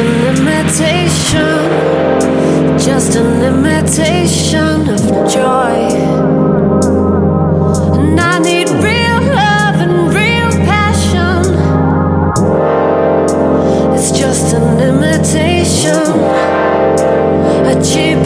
an imitation, just an imitation of joy. And I need real love and real passion. It's just an imitation, a cheap.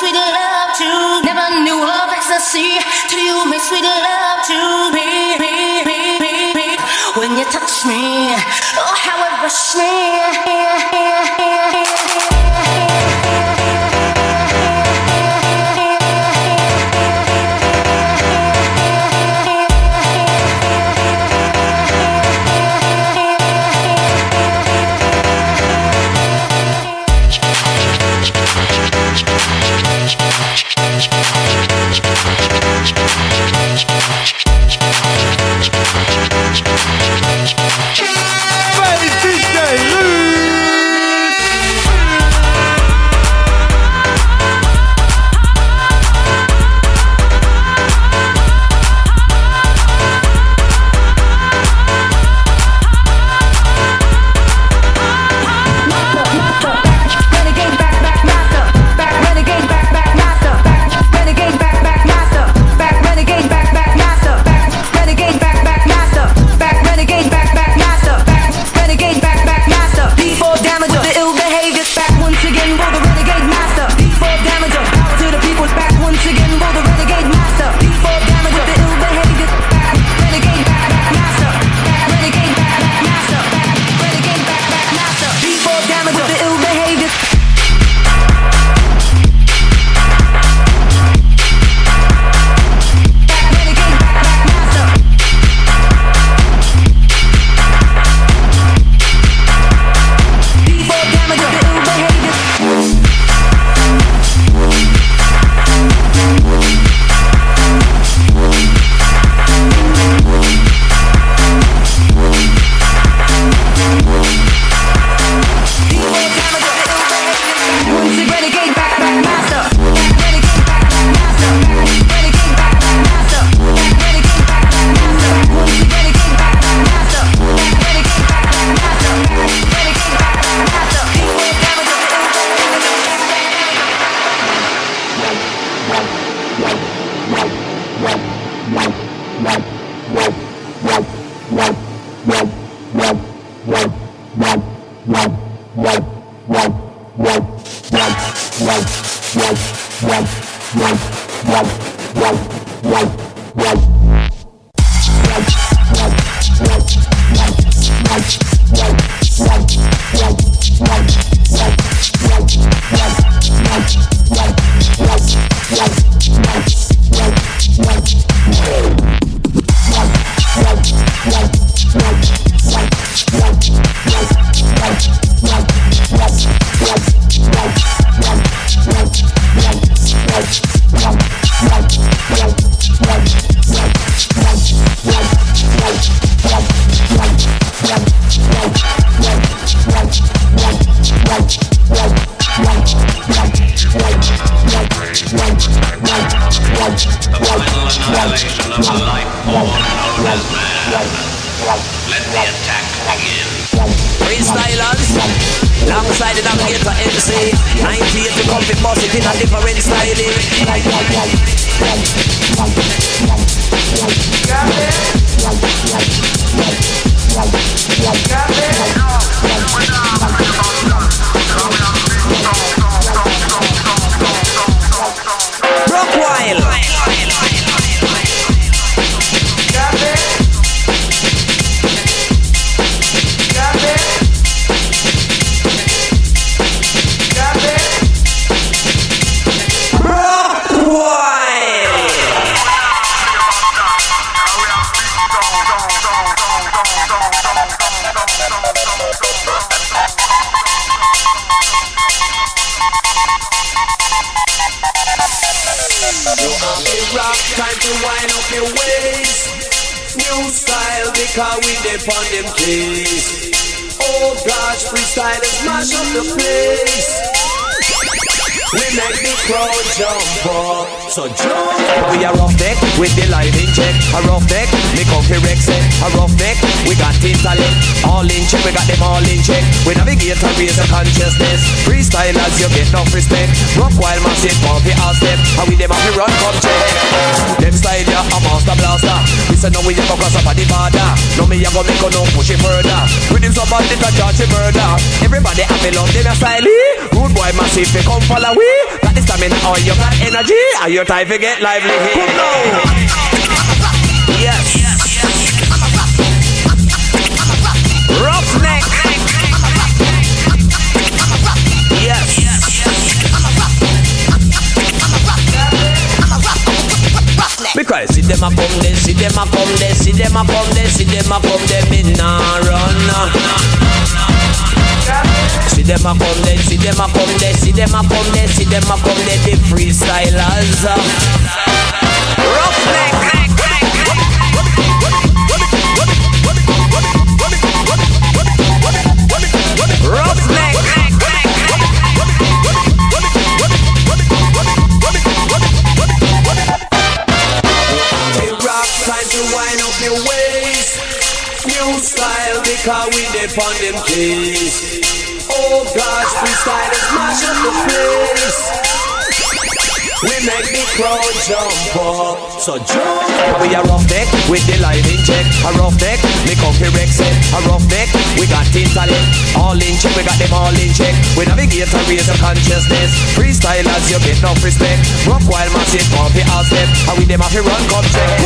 sweet love to. Never knew of ecstasy. Till you made sweet love to me, me, me, me, me. when you touch me oh how it rushed me. Got it? Got it? Rock, time to wind up your waist. New style because we dip on them keys. Oh gosh, freestylers mash up the place. We make the crowd jump up. So jump. We a rough neck with the line in check. A rough neck, me comfy Rex eh. set. A rough neck, we got intellect. All in check, we got them all in check. We navigate and raise the consciousness. Freestylers, you get enough respect. Rock while massive, comfy all step. And we them have to run, come check. Them style, yeah, a master blaster. We say no, we go cross up at the border. No, me a go make no push it further. With him somebody to charge him murder. Everybody have a love, them a style. Rude boy massive, they come follow we. Got the stamina, or you got energy. Are you time to get lively here? Yes. Roughneck. Yes. Because see them a come there, see them a come there, see them a come there, see them a come there, me nah run. See them a come there, see them a come there, see them a come there, see them a come there, the freestylers. Uh. Roughneck. Roughneck. New style because we dip on them keys. Oh gosh, freestyle freestylers mash up the place. We make the crowd jump up. So jump. We a rough neck with the line in check. A rough neck, me comfy Rex. A rough neck, we got team intellect. All in check, we got them all in check. We navigate and raise the consciousness. Freestylers, you get enough respect. Rock while massive, comfy all step. And we them have to run, come check.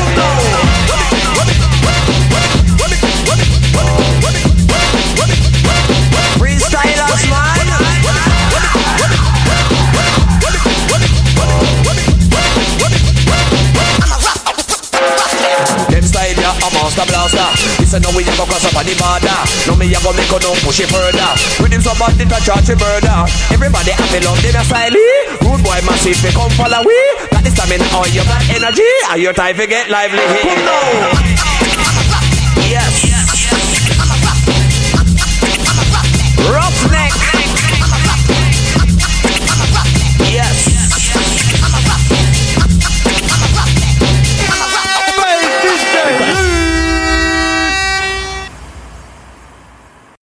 A master blaster. This a no we go cross up on the border. No me a go make no push it further. With him somebody to charge a murder. Everybody a love them style. Rude boy massive they come follow we. Got the stamina or you got energy. Are your time to get lively here?